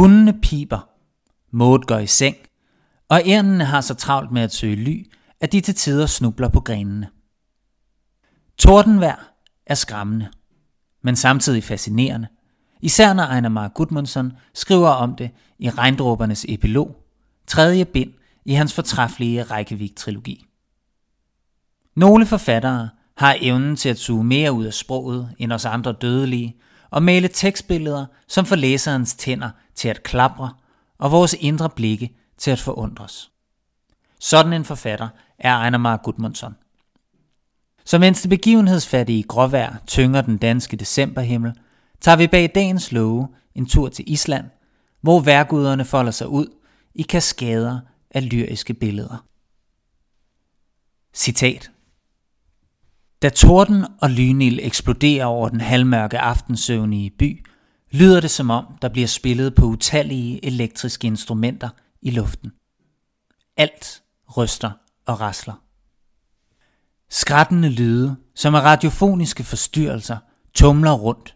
Hundene piber, Maud går i seng, og ærnene har så travlt med at søge ly, at de til tider snubler på grenene. Tordenvær er skræmmende, men samtidig fascinerende, især når Einar Mark Gudmundsson skriver om det i Regndråbernes epilog, tredje bind i hans fortræffelige Reykjavik-trilogi. Nogle forfattere har evnen til at suge mere ud af sproget end os andre dødelige, og male tekstbilleder, som får læserens tænder til at klapre, og vores indre blikke til at forundres. Sådan en forfatter er Einar Mar Gudmundsson. Så mens det begivenhedsfattige gråvejr tynger den danske decemberhimmel, tager vi bag dagens love en tur til Island, hvor værguderne folder sig ud i kaskader af lyriske billeder. Citat da torden og lynil eksploderer over den halvmørke aftensøvnige by, lyder det som om, der bliver spillet på utallige elektriske instrumenter i luften. Alt ryster og rasler. Skrættende lyde, som er radiofoniske forstyrrelser, tumler rundt,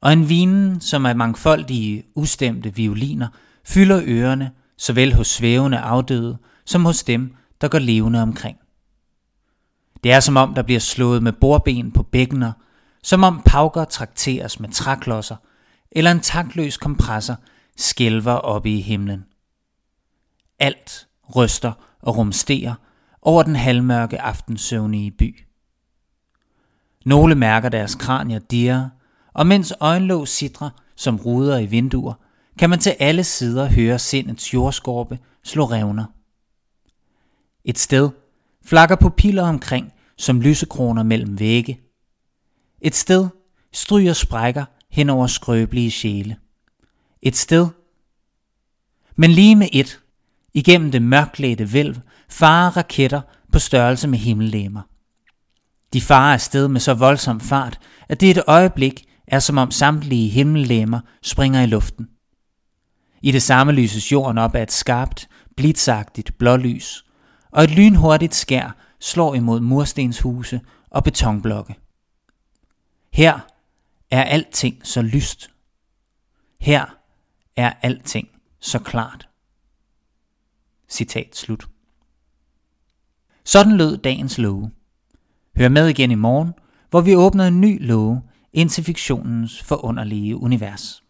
og en vinen, som er mangfoldige, ustemte violiner, fylder ørerne, såvel hos svævende afdøde, som hos dem, der går levende omkring. Det er som om, der bliver slået med bordben på bækkener, som om pauker trakteres med træklodser, eller en taktløs kompressor skælver oppe i himlen. Alt ryster og rumsterer over den halvmørke aftensøvnige by. Nogle mærker deres kranier dirre, og mens øjenlåg sidrer som ruder i vinduer, kan man til alle sider høre sindets jordskorpe slå revner. Et sted flakker pupiller omkring som lysekroner mellem vægge. Et sted stryger sprækker hen over skrøbelige sjæle. Et sted, men lige med et, igennem det mørklædte vælv, farer raketter på størrelse med himmellemer. De farer afsted med så voldsom fart, at det et øjeblik er som om samtlige himmellemer springer i luften. I det samme lyses jorden op af et skarpt, blitzagtigt blålys, og et lynhurtigt skær slår imod murstenshuse og betonblokke. Her er alting så lyst. Her er alting så klart. Citat slut. Sådan lød dagens love. Hør med igen i morgen, hvor vi åbner en ny love ind til fiktionens forunderlige univers.